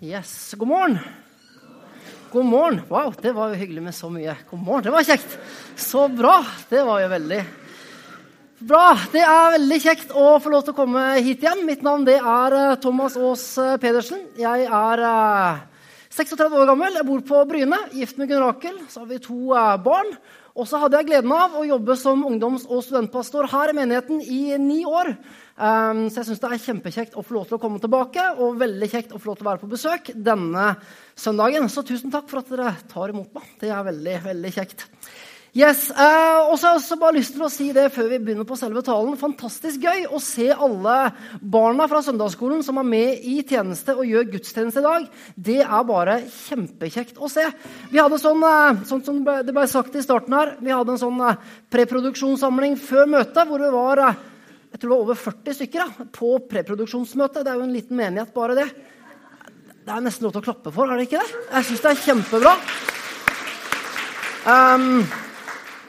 Yes. God morgen. God morgen. Wow, det var jo hyggelig med så mye. God morgen, Det var kjekt. Så bra. Det var jo veldig bra. Det er veldig kjekt å få lov til å komme hit igjen. Mitt navn det er eh, Thomas Aas eh, Pedersen. Jeg er 36 eh, år gammel. Jeg bor på Bryne, gift med Gunn Rakel. Så har vi to barn. Og så hadde jeg gleden av å jobbe som ungdoms- og studentpastor her i menigheten i ni år. Um, så jeg syns det er kjempekjekt å få lov til å komme tilbake og veldig kjekt å få lov til å være på besøk denne søndagen. Så tusen takk for at dere tar imot meg. Det er veldig, veldig kjekt. Yes, eh, og så har jeg også bare lyst til å si det før vi begynner på selve talen. Fantastisk gøy å se alle barna fra søndagsskolen som er med i tjeneste og gjør gudstjeneste i dag. Det er bare kjempekjekt å se. Vi hadde sånn, eh, sånn som det ble sagt i starten her, vi hadde en sånn eh, preproduksjonssamling før møtet hvor vi var jeg tror det var over 40 stykker da, på preproduksjonsmøte. Det er jo en liten menighet, bare det. Det er nesten lov til å klappe for, er det ikke det? Jeg syns det er kjempebra. Um,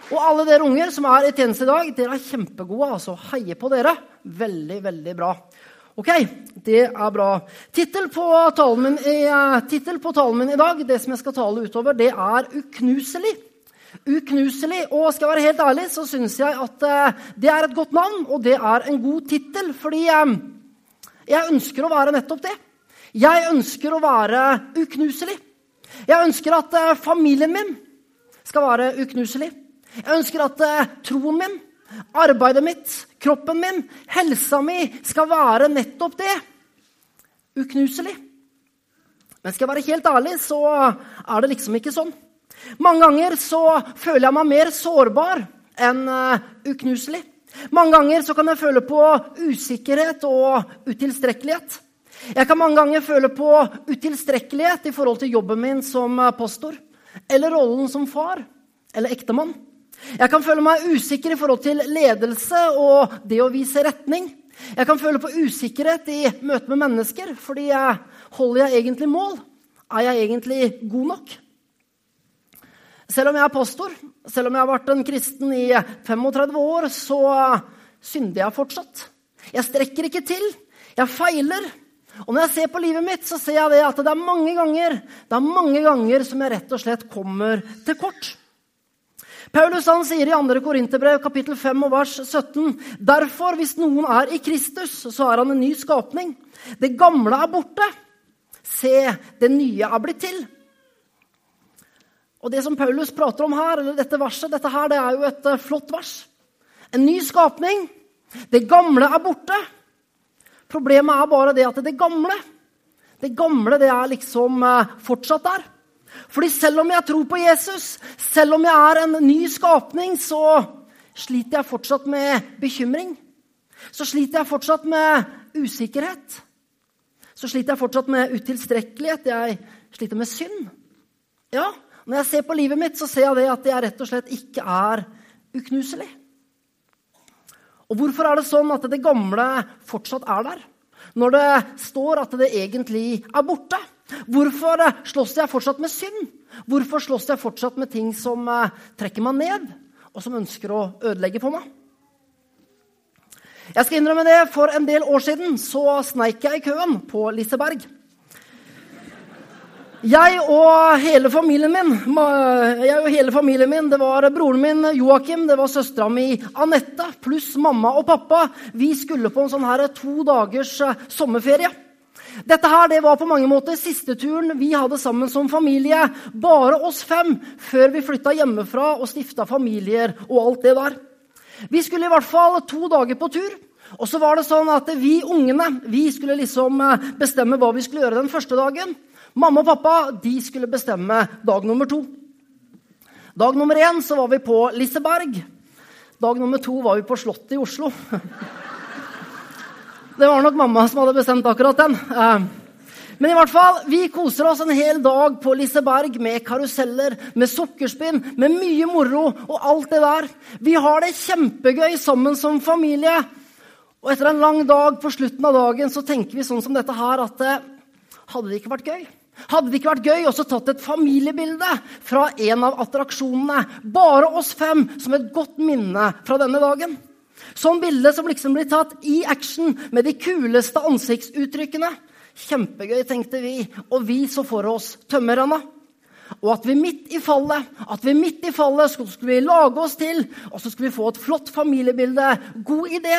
og alle dere unger som er i tjeneste i dag, dere er kjempegode. altså Heier på dere. Veldig, veldig bra. Ok, det er bra. Tittel på, uh, på talen min i dag, det som jeg skal tale utover, det er 'uknuselig' uknuselig. Og skal jeg være helt ærlig, så syns jeg at uh, det er et godt navn, og det er en god tittel. Fordi um, jeg ønsker å være nettopp det. Jeg ønsker å være uknuselig. Jeg ønsker at familien min skal være uknuselig. Jeg ønsker at uh, troen min, arbeidet mitt, kroppen min, helsa mi skal være nettopp det. Uknuselig. Men skal jeg være helt ærlig, så er det liksom ikke sånn. Mange ganger så føler jeg meg mer sårbar enn uh, uknuselig. Mange ganger så kan jeg føle på usikkerhet og utilstrekkelighet. Jeg kan mange ganger føle på utilstrekkelighet i forhold til jobben min som eh, pastor. Eller rollen som far eller ektemann. Jeg kan føle meg usikker i forhold til ledelse og det å vise retning. Jeg kan føle på usikkerhet i møte med mennesker fordi jeg holder jeg egentlig mål? Er jeg egentlig god nok? Selv om jeg er pastor, selv om jeg har vært en kristen i 35 år, så synder jeg fortsatt. Jeg strekker ikke til. Jeg feiler. Og når jeg ser på livet mitt, så ser jeg det at det er mange ganger det er mange ganger som jeg rett og slett kommer til kort. Paulus han sier i 2. Korinterbrev kapittel 5 og vers 17.: Derfor, hvis noen er i Kristus, så er han en ny skapning. Det gamle er borte. Se, det nye er blitt til. Og det som Paulus prater om her, eller dette verset, dette her, det er jo et uh, flott vers. En ny skapning. Det gamle er borte. Problemet er bare det at det gamle det gamle det er liksom uh, fortsatt der. Fordi selv om jeg tror på Jesus, selv om jeg er en ny skapning, så sliter jeg fortsatt med bekymring. Så sliter jeg fortsatt med usikkerhet. Så sliter jeg fortsatt med utilstrekkelighet. Jeg sliter med synd. Ja, når jeg ser på livet mitt, så ser jeg at jeg rett og slett ikke er uknuselig. Og hvorfor er det sånn at det gamle fortsatt er der? Når det står at det egentlig er borte? Hvorfor slåss jeg fortsatt med synd? Hvorfor slåss jeg fortsatt med ting som eh, trekker meg ned, og som ønsker å ødelegge for meg? Jeg skal innrømme det, For en del år siden så sneik jeg i køen på Liseberg. Jeg og hele familien min, jeg og hele familien min, det var broren min Joakim, det var søstera mi Anette pluss mamma og pappa. Vi skulle på en sånn her to dagers eh, sommerferie. Dette her, det var på mange måter siste turen vi hadde sammen som familie. Bare oss fem før vi flytta hjemmefra og stifta familier og alt det der. Vi skulle i hvert fall to dager på tur. Og så var det sånn at vi ungene vi skulle liksom eh, bestemme hva vi skulle gjøre den første dagen. Mamma og pappa de skulle bestemme dag nummer to. Dag nummer én så var vi på Liseberg. Dag nummer to var vi på Slottet i Oslo. Det var nok mamma som hadde bestemt akkurat den. Eh, men i hvert fall, vi koser oss en hel dag på Liseberg med karuseller, med sukkerspinn, med mye moro og alt det der. Vi har det kjempegøy sammen som familie. Og etter en lang dag på slutten av dagen så tenker vi sånn som dette her at eh, hadde det ikke vært gøy hadde det ikke vært gøy også tatt et familiebilde fra en av attraksjonene? Bare oss fem, som et godt minne fra denne dagen. Sånn bilde som liksom blir tatt i action med de kuleste ansiktsuttrykkene. Kjempegøy, tenkte vi. Og vi så for oss tømmerrenna. Og at vi midt i fallet at vi midt i fallet skulle lage oss til, og så skulle vi få et flott familiebilde. God idé.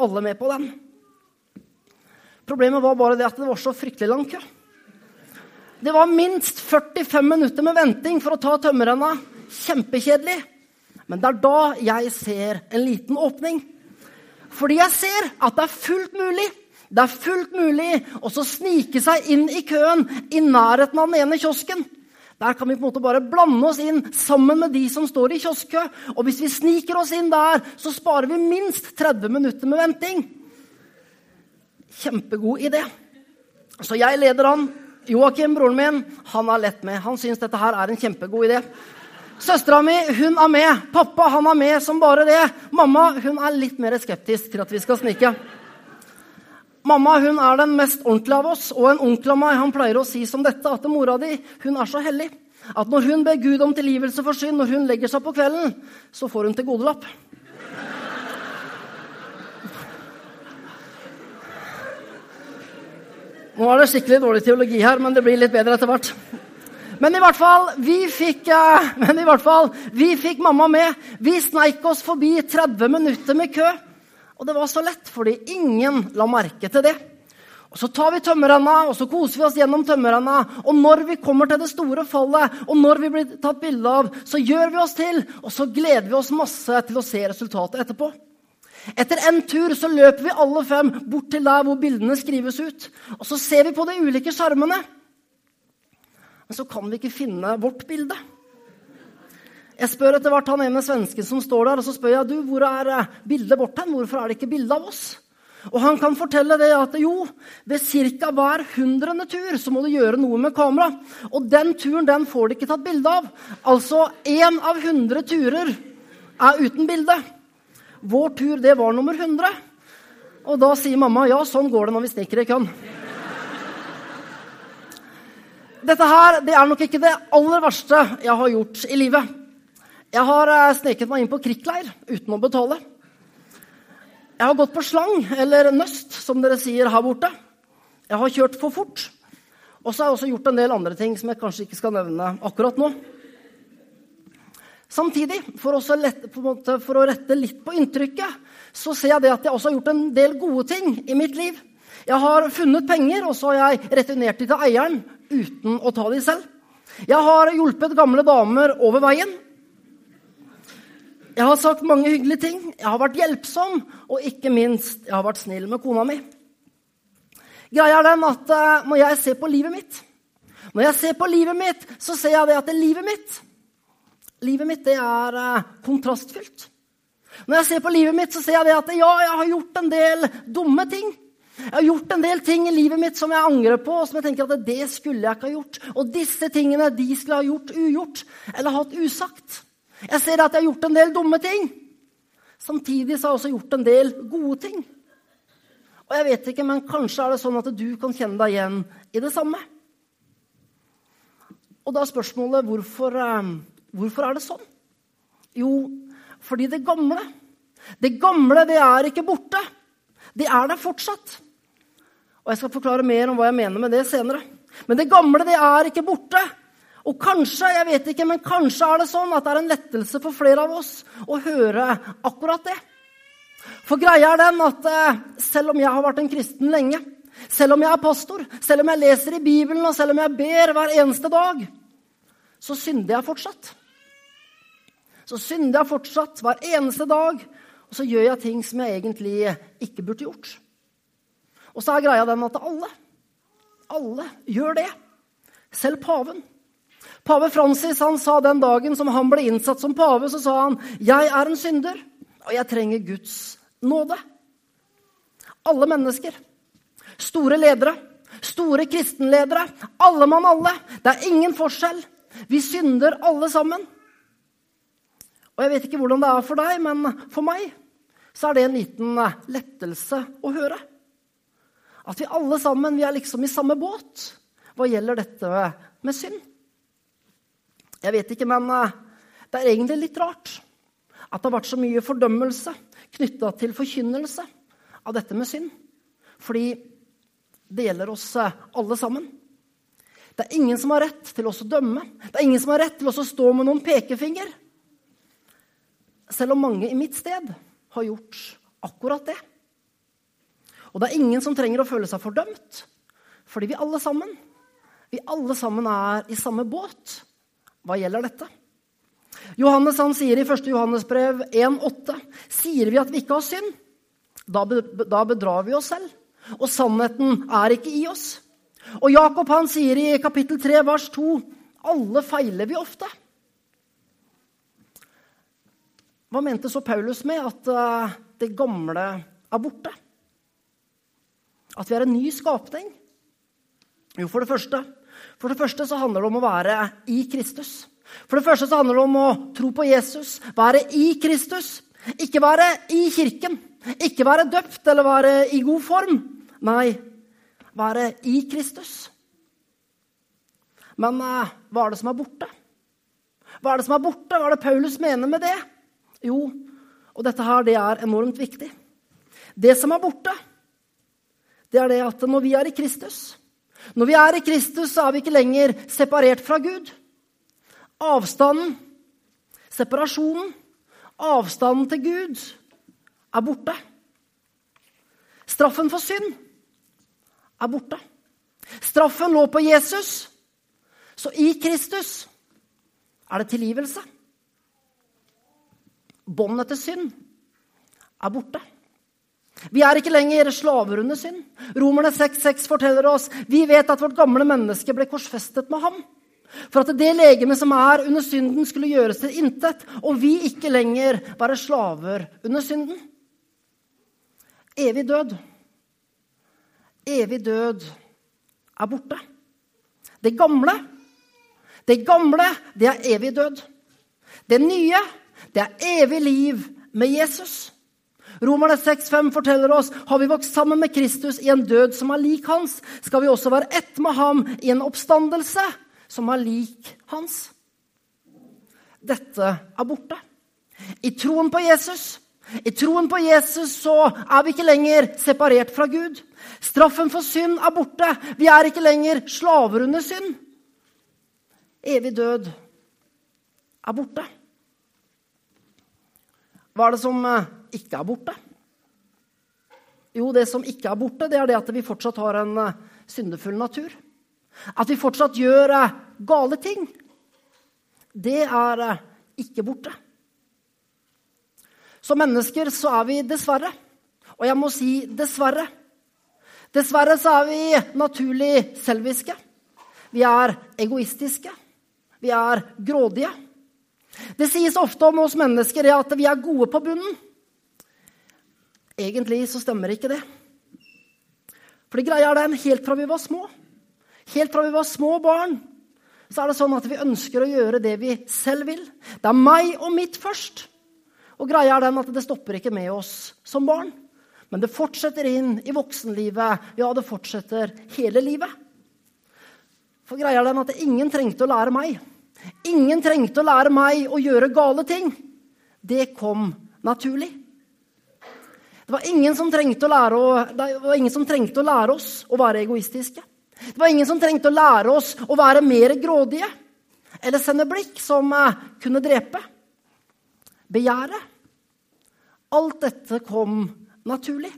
Alle med på den. Problemet var bare det at det var så fryktelig lang kø. Det var minst 45 minutter med venting for å ta tømmerrenna. Kjempekjedelig. Men det er da jeg ser en liten åpning. Fordi jeg ser at det er fullt mulig det er fullt mulig å snike seg inn i køen i nærheten av den ene kiosken. Der kan vi på en måte bare blande oss inn sammen med de som står i kioskkø. Og hvis vi sniker oss inn der, så sparer vi minst 30 minutter med venting. Kjempegod idé. Så jeg leder han. Joakim, broren min, han er lett med. Han syns dette her er en kjempegod idé. Søstera mi hun er med. Pappa han er med som bare det. Mamma hun er litt mer skeptisk til at vi skal snike. Mamma hun er den mest ordentlige av oss, og en onkel av meg han pleier å si som dette, at mora di hun er så hellig at når hun ber Gud om tilgivelse for synd når hun legger seg på kvelden, så får hun til godelapp. Nå er det skikkelig dårlig teologi her, men det blir litt bedre etter hvert. Men i hvert fall, vi fikk, eh, men i hvert fall, vi fikk mamma med. Vi sneik oss forbi 30 minutter med kø. Og det var så lett, fordi ingen la merke til det. Og Så tar vi tømmerrenna og så koser vi oss gjennom tømmerrenna. Og når vi kommer til det store fallet, og når vi blir tatt bilde av, så gjør vi oss til, og så gleder vi oss masse til å se resultatet etterpå. Etter en tur så løper vi alle fem bort til der hvor bildene skrives ut. Og så ser vi på de ulike skjermene. Men så kan vi ikke finne vårt bilde. Jeg spør etter hvert han ene svensken som står der, og så spør jeg du, hvor er eh, bildet vårt hen? Hvorfor er det ikke bilde av oss? Og han kan fortelle det at jo, ved ca. hver hundrende tur så må du gjøre noe med kamera. Og den turen den får du ikke tatt bilde av. Altså én av hundre turer er uten bilde. Vår tur, det var nummer 100. Og da sier mamma ja, sånn går det når vi sniker i køen. Dette her det er nok ikke det aller verste jeg har gjort i livet. Jeg har eh, sneket meg inn på krikkleir uten å betale. Jeg har gått på slang, eller nøst, som dere sier her borte. Jeg har kjørt for fort. Og så har jeg også gjort en del andre ting som jeg kanskje ikke skal nevne akkurat nå. Samtidig, for, lette, måte, for, å rette litt på inntrykket, så ser jeg at jeg også har gjort en del gode ting i mitt liv. Jeg har funnet penger, og så har jeg returnert de til eieren uten å ta de selv. Jeg har hjulpet gamle damer over veien jeg har sagt mange hyggelige ting. Jeg har vært hjelpsom, og ikke minst, jeg har vært snill med kona mi. Greia er den at uh, når jeg ser på livet mitt, når jeg ser på livet mitt, så ser jeg det at det livet mitt Livet mitt det er uh, kontrastfylt. Når jeg ser på livet mitt, så ser jeg det at ja, jeg har gjort en del dumme ting. Jeg har gjort en del ting i livet mitt som jeg angrer på, og som jeg tenker at det skulle jeg ikke ha gjort. Og disse tingene de skulle jeg ha gjort ugjort eller hatt usagt. Jeg ser at jeg har gjort en del dumme ting. Samtidig så har jeg også gjort en del gode ting. Og jeg vet ikke, men kanskje er det sånn at du kan kjenne deg igjen i det samme. Og da er spørsmålet hvorfor, eh, hvorfor er det sånn? Jo, fordi det gamle Det gamle, det er ikke borte. Det er der fortsatt. Og jeg skal forklare mer om hva jeg mener med det senere. Men det gamle, det er ikke borte. Og kanskje jeg vet ikke, men kanskje er det sånn at det er en lettelse for flere av oss å høre akkurat det. For greia er den at eh, selv om jeg har vært en kristen lenge, selv om jeg er pastor, selv om jeg leser i Bibelen, og selv om jeg ber hver eneste dag, så synder jeg fortsatt. Så synder jeg fortsatt hver eneste dag, og så gjør jeg ting som jeg egentlig ikke burde gjort. Og så er greia den at alle, alle gjør det. Selv paven. Pave Francis han sa den dagen som han ble innsatt som pave, så sa han jeg er en synder, og jeg trenger Guds nåde. Alle mennesker. Store ledere. Store kristenledere. Alle mann alle. Det er ingen forskjell. Vi synder alle sammen. Og Jeg vet ikke hvordan det er for deg, men for meg så er det en liten lettelse å høre. At vi alle sammen vi er liksom i samme båt hva gjelder dette med synd. Jeg vet ikke, men eh, det er egentlig litt rart at det har vært så mye fordømmelse knytta til forkynnelse av dette med synd. Fordi Det gjelder oss eh, alle sammen. Det er ingen som har rett til oss å dømme. Det er ingen som har rett til oss å stå med noen pekefinger. Selv om mange i mitt sted har gjort akkurat det. Og det er ingen som trenger å føle seg fordømt, fordi vi alle sammen vi alle sammen er i samme båt hva gjelder dette. Johannes han sier i 1. Johannesbrev 1,8.: Sier vi at vi ikke har synd, da bedrar vi oss selv, og sannheten er ikke i oss. Og Jakob han sier i kapittel 3, vers 2.: Alle feiler vi ofte. Hva mente så Paulus med at eh, det gamle er borte? At vi er en ny skapning? Jo, for det første for det første så handler det om å være i Kristus. For det første så handler det om å tro på Jesus, være i Kristus. Ikke være i kirken, ikke være døpt eller være i god form. Nei, være i Kristus. Men uh, hva er det som er borte? Hva er det som er borte? Hva er det Paulus mener med det? Jo, og dette her, det er enormt viktig. Det som er borte, det er det at når vi er i Kristus, når vi er i Kristus, så er vi ikke lenger separert fra Gud. Avstanden, separasjonen, avstanden til Gud er borte. Straffen for synd er borte. Straffen lå på Jesus, så i Kristus er det tilgivelse. Båndet til synd er borte. Vi er ikke lenger slaver under synd. Romerne 6,6 forteller oss vi vet at vårt gamle menneske ble korsfestet med ham. For at det legeme som er under synden, skulle gjøres til intet, og vi ikke lenger være slaver under synden. Evig død. Evig død er borte. Det gamle, det gamle, det er evig død. Det nye, det er evig liv med Jesus. Romerne 6,5 forteller oss har vi vokst sammen med Kristus i en død som er lik hans, skal vi også være ett med ham i en oppstandelse som er lik hans. Dette er borte. I troen på Jesus i troen på Jesus så er vi ikke lenger separert fra Gud. Straffen for synd er borte. Vi er ikke lenger slaver under synd. Evig død er borte. Hva er det som eh, ikke er borte? Jo, det som ikke er borte, det er det at vi fortsatt har en eh, syndefull natur. At vi fortsatt gjør eh, gale ting. Det er eh, ikke borte. Som mennesker så er vi dessverre, og jeg må si dessverre Dessverre så er vi naturlig selviske. Vi er egoistiske. Vi er grådige. Det sies ofte om oss mennesker at vi er gode på bunnen. Egentlig så stemmer ikke det. For det greia er den helt fra vi var små. Helt fra vi var små barn, så er det sånn at vi ønsker å gjøre det vi selv vil. Det er meg og mitt først. Og greia er den at det stopper ikke med oss som barn. Men det fortsetter inn i voksenlivet. Ja, det fortsetter hele livet. For greia er den at ingen trengte å lære meg. Ingen trengte å lære meg å gjøre gale ting. Det kom naturlig. Det var ingen som trengte å lære, å, som trengte å lære oss å være egoistiske. Det var ingen som trengte å lære oss å være mer grådige eller sende blikk som eh, kunne drepe. Begjæret. Alt dette kom naturlig.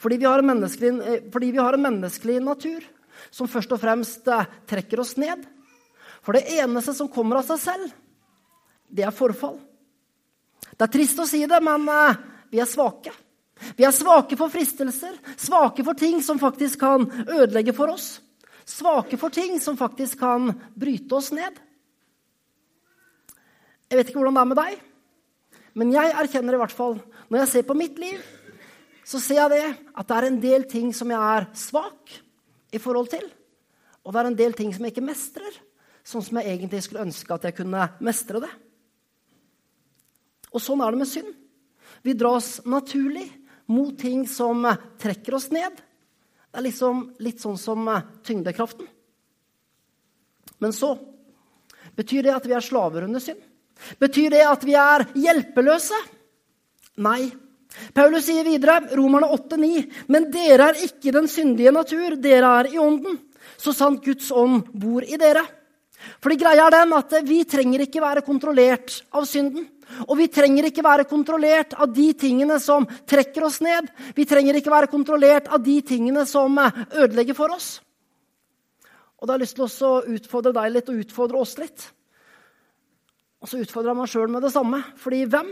Fordi vi, eh, fordi vi har en menneskelig natur som først og fremst eh, trekker oss ned. For det eneste som kommer av seg selv, det er forfall. Det er trist å si det, men vi er svake. Vi er svake for fristelser, svake for ting som faktisk kan ødelegge for oss. Svake for ting som faktisk kan bryte oss ned. Jeg vet ikke hvordan det er med deg, men jeg erkjenner i hvert fall når jeg ser på mitt liv, så ser jeg det at det er en del ting som jeg er svak i forhold til. Og det er en del ting som jeg ikke mestrer, sånn som jeg egentlig skulle ønske at jeg kunne mestre det. Og sånn er det med synd. Vi dras naturlig mot ting som eh, trekker oss ned. Det er liksom litt sånn som eh, tyngdekraften. Men så Betyr det at vi er slaver under synd? Betyr det at vi er hjelpeløse? Nei. Paulus sier videre, Romerne 8,9.: Men dere er ikke den syndige natur, dere er i ånden. Så sant Guds ånd bor i dere. Fordi greia er den at Vi trenger ikke være kontrollert av synden. Og vi trenger ikke være kontrollert av de tingene som trekker oss ned. Vi trenger ikke være kontrollert av de tingene som ødelegger for oss. Og da har jeg lyst til å utfordre deg litt og utfordre oss litt. Og så utfordrer jeg meg sjøl med det samme. Fordi hvem?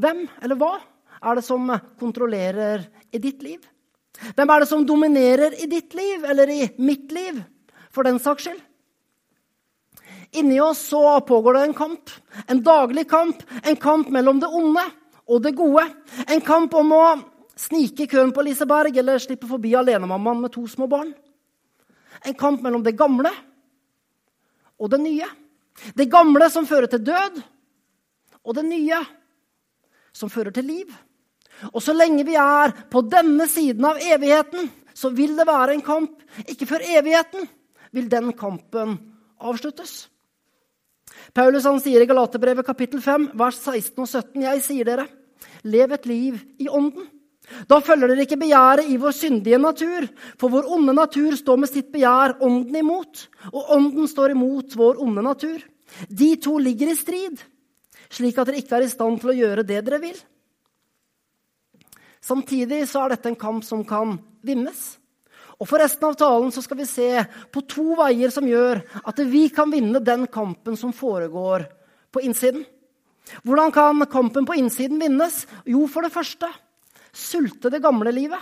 Hvem eller hva er det som kontrollerer i ditt liv? Hvem er det som dominerer i ditt liv eller i mitt liv, for den saks skyld? Inni oss så pågår det en kamp. En daglig kamp. En kamp mellom det onde og det gode. En kamp om å snike i køen på Liseberg eller slippe forbi alenemammaen med to små barn. En kamp mellom det gamle og det nye. Det gamle som fører til død, og det nye som fører til liv. Og så lenge vi er på denne siden av evigheten, så vil det være en kamp. Ikke før evigheten vil den kampen avsluttes. Paulus han sier i Galaterbrevet kapittel 5, vers 16 og 17.: Jeg sier dere, lev et liv i ånden. Da følger dere ikke begjæret i vår syndige natur, for vår onde natur står med sitt begjær ånden imot, og ånden står imot vår onde natur. De to ligger i strid, slik at dere ikke er i stand til å gjøre det dere vil. Samtidig så er dette en kamp som kan vinnes. Og For resten av talen så skal vi se på to veier som gjør at vi kan vinne den kampen som foregår på innsiden. Hvordan kan kampen på innsiden vinnes? Jo, for det første sulte det gamle livet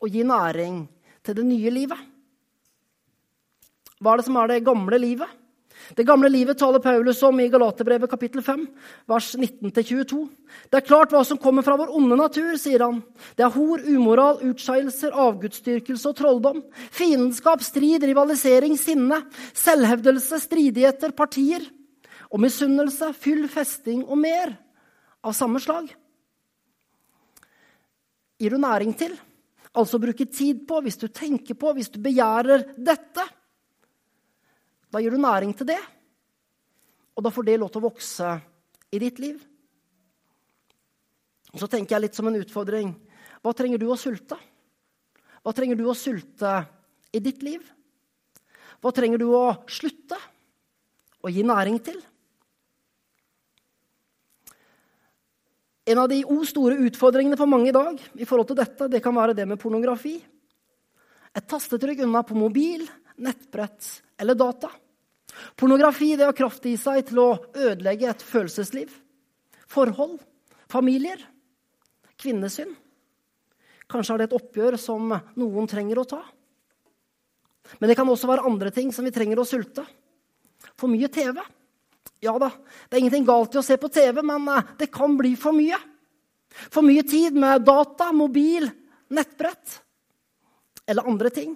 og gi næring til det nye livet. Hva er det som er det gamle livet? Det gamle livet taler Paulus om i Galaterbrevet kapittel 5, vers 19-22. Det er klart hva som kommer fra vår onde natur, sier han. Det er hor, umoral, utskeielser, avgudsdyrkelse og trolldom. Fiendskap, strid, rivalisering, sinne, selvhevdelse, stridigheter, partier. Og misunnelse, fyll, festing og mer av samme slag. Gir du næring til, altså bruker tid på, hvis du tenker på, hvis du begjærer dette, da gir du næring til det, og da får det lov til å vokse i ditt liv. Og så tenker jeg litt som en utfordring hva trenger du å sulte? Hva trenger du å sulte i ditt liv? Hva trenger du å slutte å gi næring til? En av de store utfordringene for mange i dag i forhold til dette, det kan være det med pornografi. Et tastetrykk unna på mobil, nettbrett eller data. Pornografi det har kraft i seg til å ødelegge et følelsesliv, forhold, familier, kvinnesyn. Kanskje er det et oppgjør som noen trenger å ta. Men det kan også være andre ting som vi trenger å sulte. For mye TV. Ja da, det er ingenting galt i å se på TV, men eh, det kan bli for mye. For mye tid med data, mobil, nettbrett eller andre ting.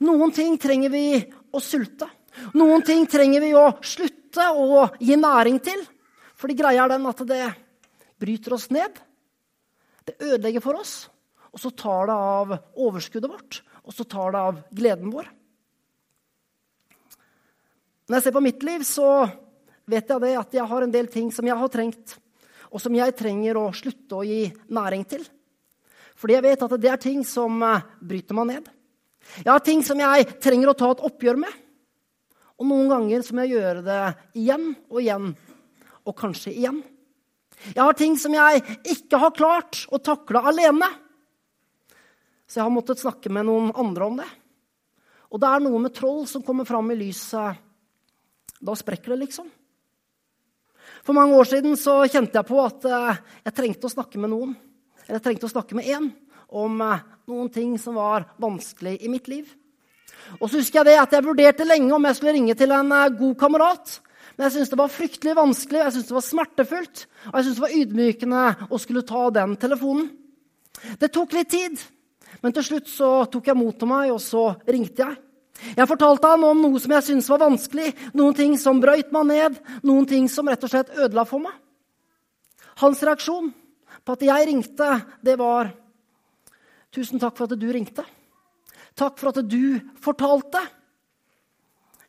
Noen ting trenger vi å sulte. Noen ting trenger vi å slutte å gi næring til. Fordi greia er den at det bryter oss ned. Det ødelegger for oss. Og så tar det av overskuddet vårt, og så tar det av gleden vår. Når jeg ser på mitt liv, så vet jeg det at jeg har en del ting som jeg har trengt, og som jeg trenger å slutte å gi næring til. Fordi jeg vet at det er ting som bryter meg ned. Jeg har ting som jeg trenger å ta et oppgjør med. Og noen ganger så må jeg gjøre det igjen og igjen, og kanskje igjen. Jeg har ting som jeg ikke har klart å takle alene. Så jeg har måttet snakke med noen andre om det. Og det er noe med troll som kommer fram i lyset. Da sprekker det, liksom. For mange år siden så kjente jeg på at eh, jeg trengte å snakke med noen. Eller jeg trengte å snakke med én om eh, noen ting som var vanskelig i mitt liv. Og så husker jeg det at jeg vurderte lenge om jeg skulle ringe til en eh, god kamerat. Men jeg syntes det var fryktelig vanskelig, jeg syntes det var smertefullt og jeg syntes det var ydmykende å skulle ta den telefonen. Det tok litt tid, men til slutt så tok jeg mot til meg, og så ringte jeg. Jeg fortalte han om noe som jeg syntes var vanskelig, noen ting som brøyt meg ned, noen ting som rett og slett ødela for meg. Hans reaksjon på at jeg ringte, det var Tusen takk for at du ringte. Takk for at du fortalte.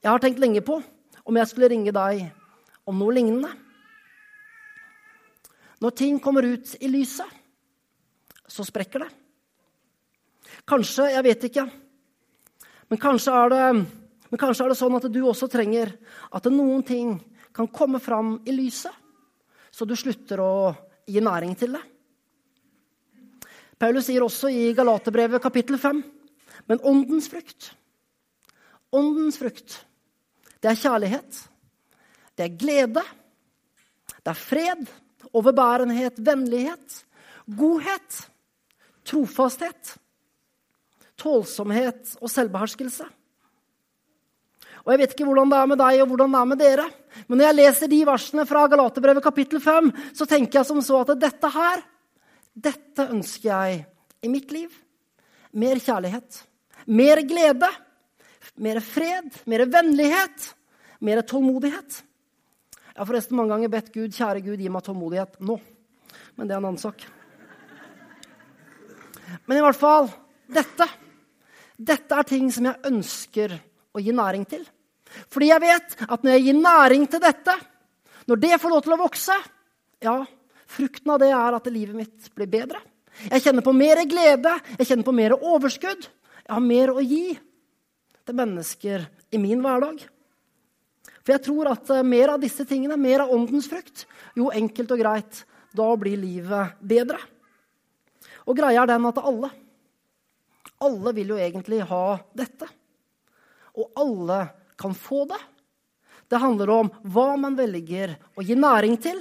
Jeg har tenkt lenge på om jeg skulle ringe deg om noe lignende. Når ting kommer ut i lyset, så sprekker det. Kanskje, jeg vet ikke, men kanskje er det, kanskje er det sånn at du også trenger at noen ting kan komme fram i lyset, så du slutter å gi næring til det. Paulus sier også i Galaterbrevet kapittel 5 men åndens frukt Åndens frukt, det er kjærlighet, det er glede, det er fred, overbærenhet, vennlighet, godhet, trofasthet, tålsomhet og selvbeherskelse. Og Jeg vet ikke hvordan det er med deg og hvordan det er med dere, men når jeg leser de versene fra Galaterbrevet kapittel 5, så tenker jeg som så at dette her, dette ønsker jeg i mitt liv. Mer kjærlighet, mer glede, mer fred, mer vennlighet, mer tålmodighet. Jeg har forresten mange ganger bedt Gud, kjære Gud, gi meg tålmodighet nå. Men det er en annen sak. Men i hvert fall dette. Dette er ting som jeg ønsker å gi næring til. Fordi jeg vet at når jeg gir næring til dette, når det får lov til å vokse, ja, frukten av det er at livet mitt blir bedre. Jeg kjenner på mer glede, jeg kjenner på mer overskudd. Jeg har mer å gi til mennesker i min hverdag. For jeg tror at eh, mer av disse tingene, mer av åndens frukt, jo enkelt og greit, da blir livet bedre. Og greia er den at alle, alle vil jo egentlig ha dette. Og alle kan få det. Det handler om hva man velger å gi næring til.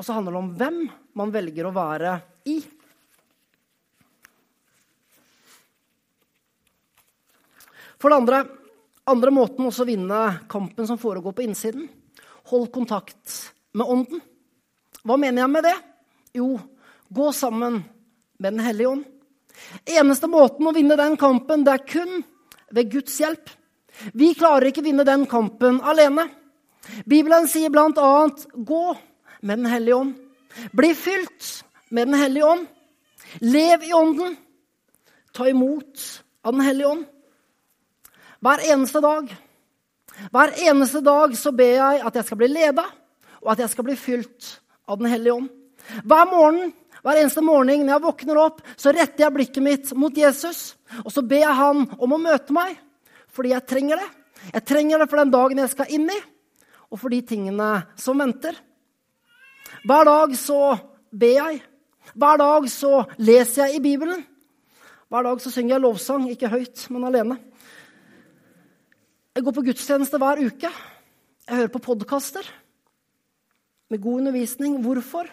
Og så handler det om hvem man velger å være i. For det andre, andre måten også å vinne kampen som foregår på innsiden. Hold kontakt med Ånden. Hva mener jeg med det? Jo, gå sammen med Den hellige ånd. Eneste måten å vinne den kampen, det er kun ved Guds hjelp. Vi klarer ikke vinne den kampen alene. Bibelen sier blant annet Gå med Den hellige ånd. Bli fylt med Den hellige ånd. Lev i Ånden. Ta imot av Den hellige ånd. Hver eneste dag. Hver eneste dag så ber jeg at jeg skal bli leda, og at jeg skal bli fylt av Den hellige ånd. Hver morgen, hver eneste morgen når jeg våkner opp, så retter jeg blikket mitt mot Jesus. Og så ber jeg han om å møte meg, fordi jeg trenger det. Jeg trenger det for den dagen jeg skal inn i, og for de tingene som venter. Hver dag så ber jeg. Hver dag så leser jeg i Bibelen. Hver dag så synger jeg lovsang, ikke høyt, men alene. Jeg går på gudstjeneste hver uke. Jeg hører på podkaster med god undervisning. Hvorfor?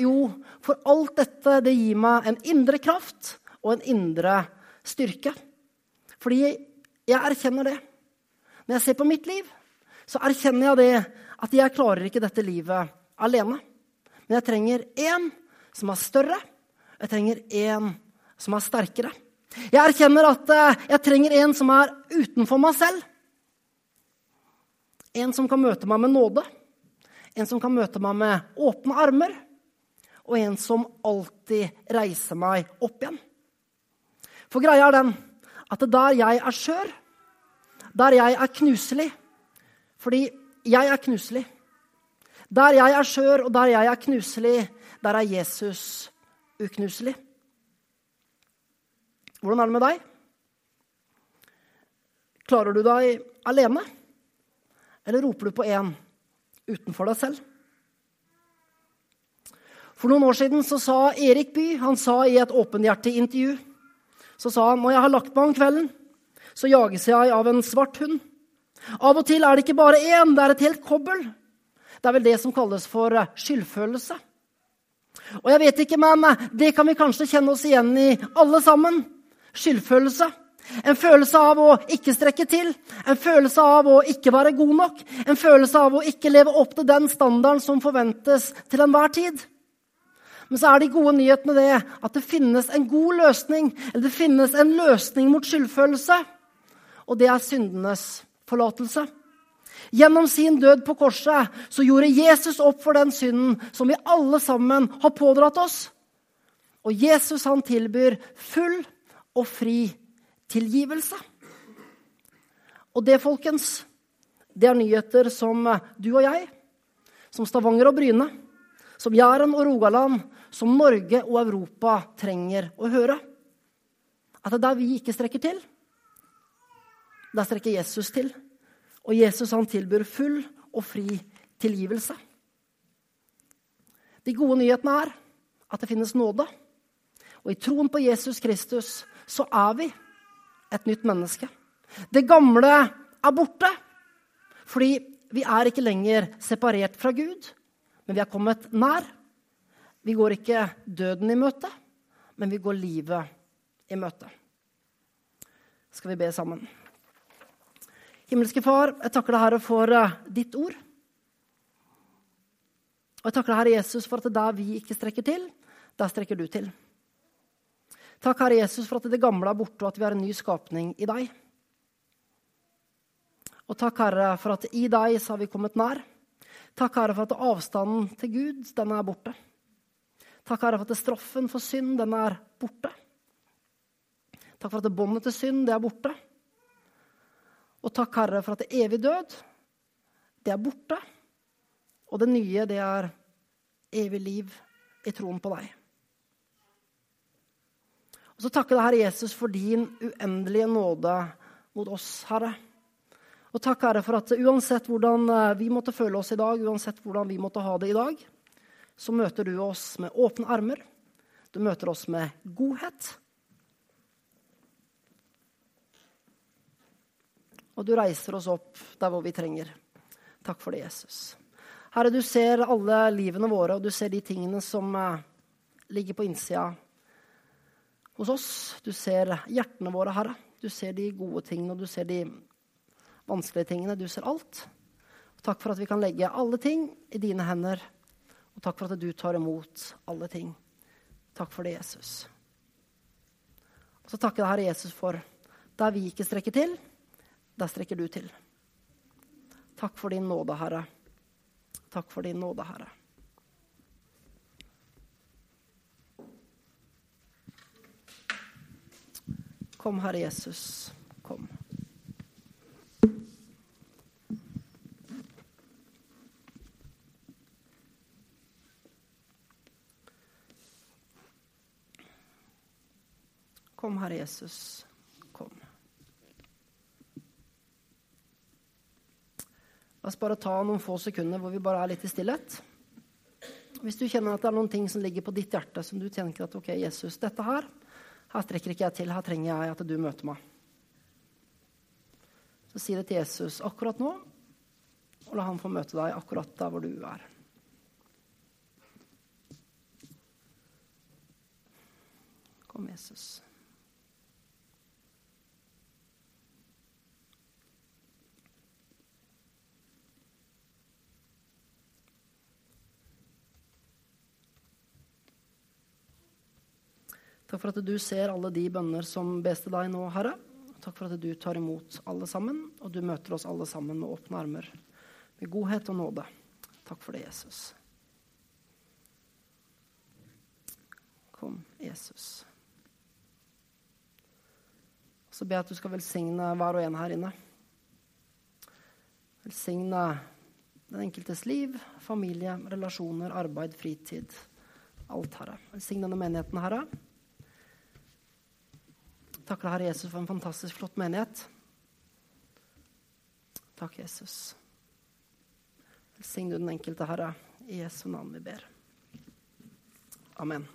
Jo, for alt dette det gir meg en indre kraft og en indre styrke. Fordi jeg erkjenner det. Når jeg ser på mitt liv, så erkjenner jeg det at jeg klarer ikke dette livet alene. Men jeg trenger én som er større. Jeg trenger én som er sterkere. Jeg erkjenner at eh, jeg trenger en som er utenfor meg selv. En som kan møte meg med nåde, en som kan møte meg med åpne armer, og en som alltid reiser meg opp igjen. For greia er den at der jeg er skjør, der jeg er knuselig Fordi jeg er knuselig. Der jeg er skjør, og der jeg er knuselig, der er Jesus uknuselig. Hvordan er det med deg? Klarer du deg alene? Eller roper du på en utenfor deg selv? For noen år siden så sa Erik Bye han sa i et åpenhjertig intervju så sa han, når jeg har lagt meg om kvelden, så jages jeg av en svart hund. Av og til er det ikke bare én, det er et helt kobbel. Det er vel det som kalles for eh, skyldfølelse. Og jeg vet ikke, men eh, det kan vi kanskje kjenne oss igjen i, alle sammen. Skyldfølelse. En følelse av å ikke strekke til, en følelse av å ikke være god nok, en følelse av å ikke leve opp til den standarden som forventes til enhver tid. Men så er de gode nyhetene det at det finnes en god løsning, eller det finnes en løsning mot skyldfølelse, og det er syndenes forlatelse. Gjennom sin død på korset så gjorde Jesus opp for den synden som vi alle sammen har pådratt oss. Og Jesus han tilbyr full og fri tilgivelse. Og det, folkens, det er nyheter som du og jeg, som Stavanger og Bryne, som Jæren og Rogaland, som Norge og Europa trenger å høre. At det er der vi ikke strekker til, der strekker Jesus til. Og Jesus han tilbyr full og fri tilgivelse. De gode nyhetene er at det finnes nåde. Og i troen på Jesus Kristus så er vi et nytt menneske. Det gamle er borte. Fordi vi er ikke lenger separert fra Gud, men vi er kommet nær. Vi går ikke døden i møte, men vi går livet i møte. Skal vi be sammen? Himmelske Far, jeg takker deg, Herre, for eh, ditt ord. Og jeg takker deg, Herre Jesus, for at det der vi ikke strekker til, der strekker du til. Takk, Herre Jesus, for at det gamle er borte, og at vi har en ny skapning i deg. Og takk, Herre, for at i deg så har vi kommet nær. Takk, Herre, for at avstanden til Gud, den er borte. Takk, Herre, for at straffen for synd, den er borte. Takk for at båndet til synd, det er borte. Og takk, Herre, for at det evig død, det er borte. Og det nye, det er evig liv i troen på deg. Og så takker jeg Herre Jesus for din uendelige nåde mot oss, Herre. Og takk, Herre, for at uansett hvordan eh, vi måtte føle oss i dag, uansett hvordan vi måtte ha det i dag, så møter du oss med åpne armer. Du møter oss med godhet. Og du reiser oss opp der hvor vi trenger. Takk for det, Jesus. Herre, du ser alle livene våre, og du ser de tingene som eh, ligger på innsida hos oss. Du ser hjertene våre, Herre. Du ser de gode tingene, og du ser de vanskelige tingene. Du ser alt. Og takk for at vi kan legge alle ting i dine hender. Og takk for at du tar imot alle ting. Takk for det, Jesus. Og så takker jeg Herre Jesus for der vi ikke strekker til, der strekker du til. Takk for din nåde, Herre. Takk for din nåde, Herre. Kom, Herre Jesus. Kom. Kom, Herre Jesus. Kom. La oss bare ta noen få sekunder hvor vi bare er litt i stillhet. Hvis du kjenner at det er noen ting som ligger på ditt hjerte, som du tenker at ok, Jesus, dette her, her strekker ikke jeg til, her trenger jeg at du møter meg. Så si det til Jesus akkurat nå, og la han få møte deg akkurat der hvor du er. Kom, Jesus. Takk for at du ser alle de bønner som bes til deg nå, Herre. Takk for at du tar imot alle sammen, og du møter oss alle sammen med åpne armer. Med godhet og nåde. Takk for det, Jesus. Kom, Jesus. Så ber jeg at du skal velsigne hver og en her inne. Velsigne den enkeltes liv, familie, relasjoner, arbeid, fritid. Alt, Herre. Velsign denne menigheten, Herre. Deg, Herre Jesus, for en fantastisk flott menighet. Takk, Jesus. Velsign du den enkelte, Herre. I Jesu navn vi ber. Amen.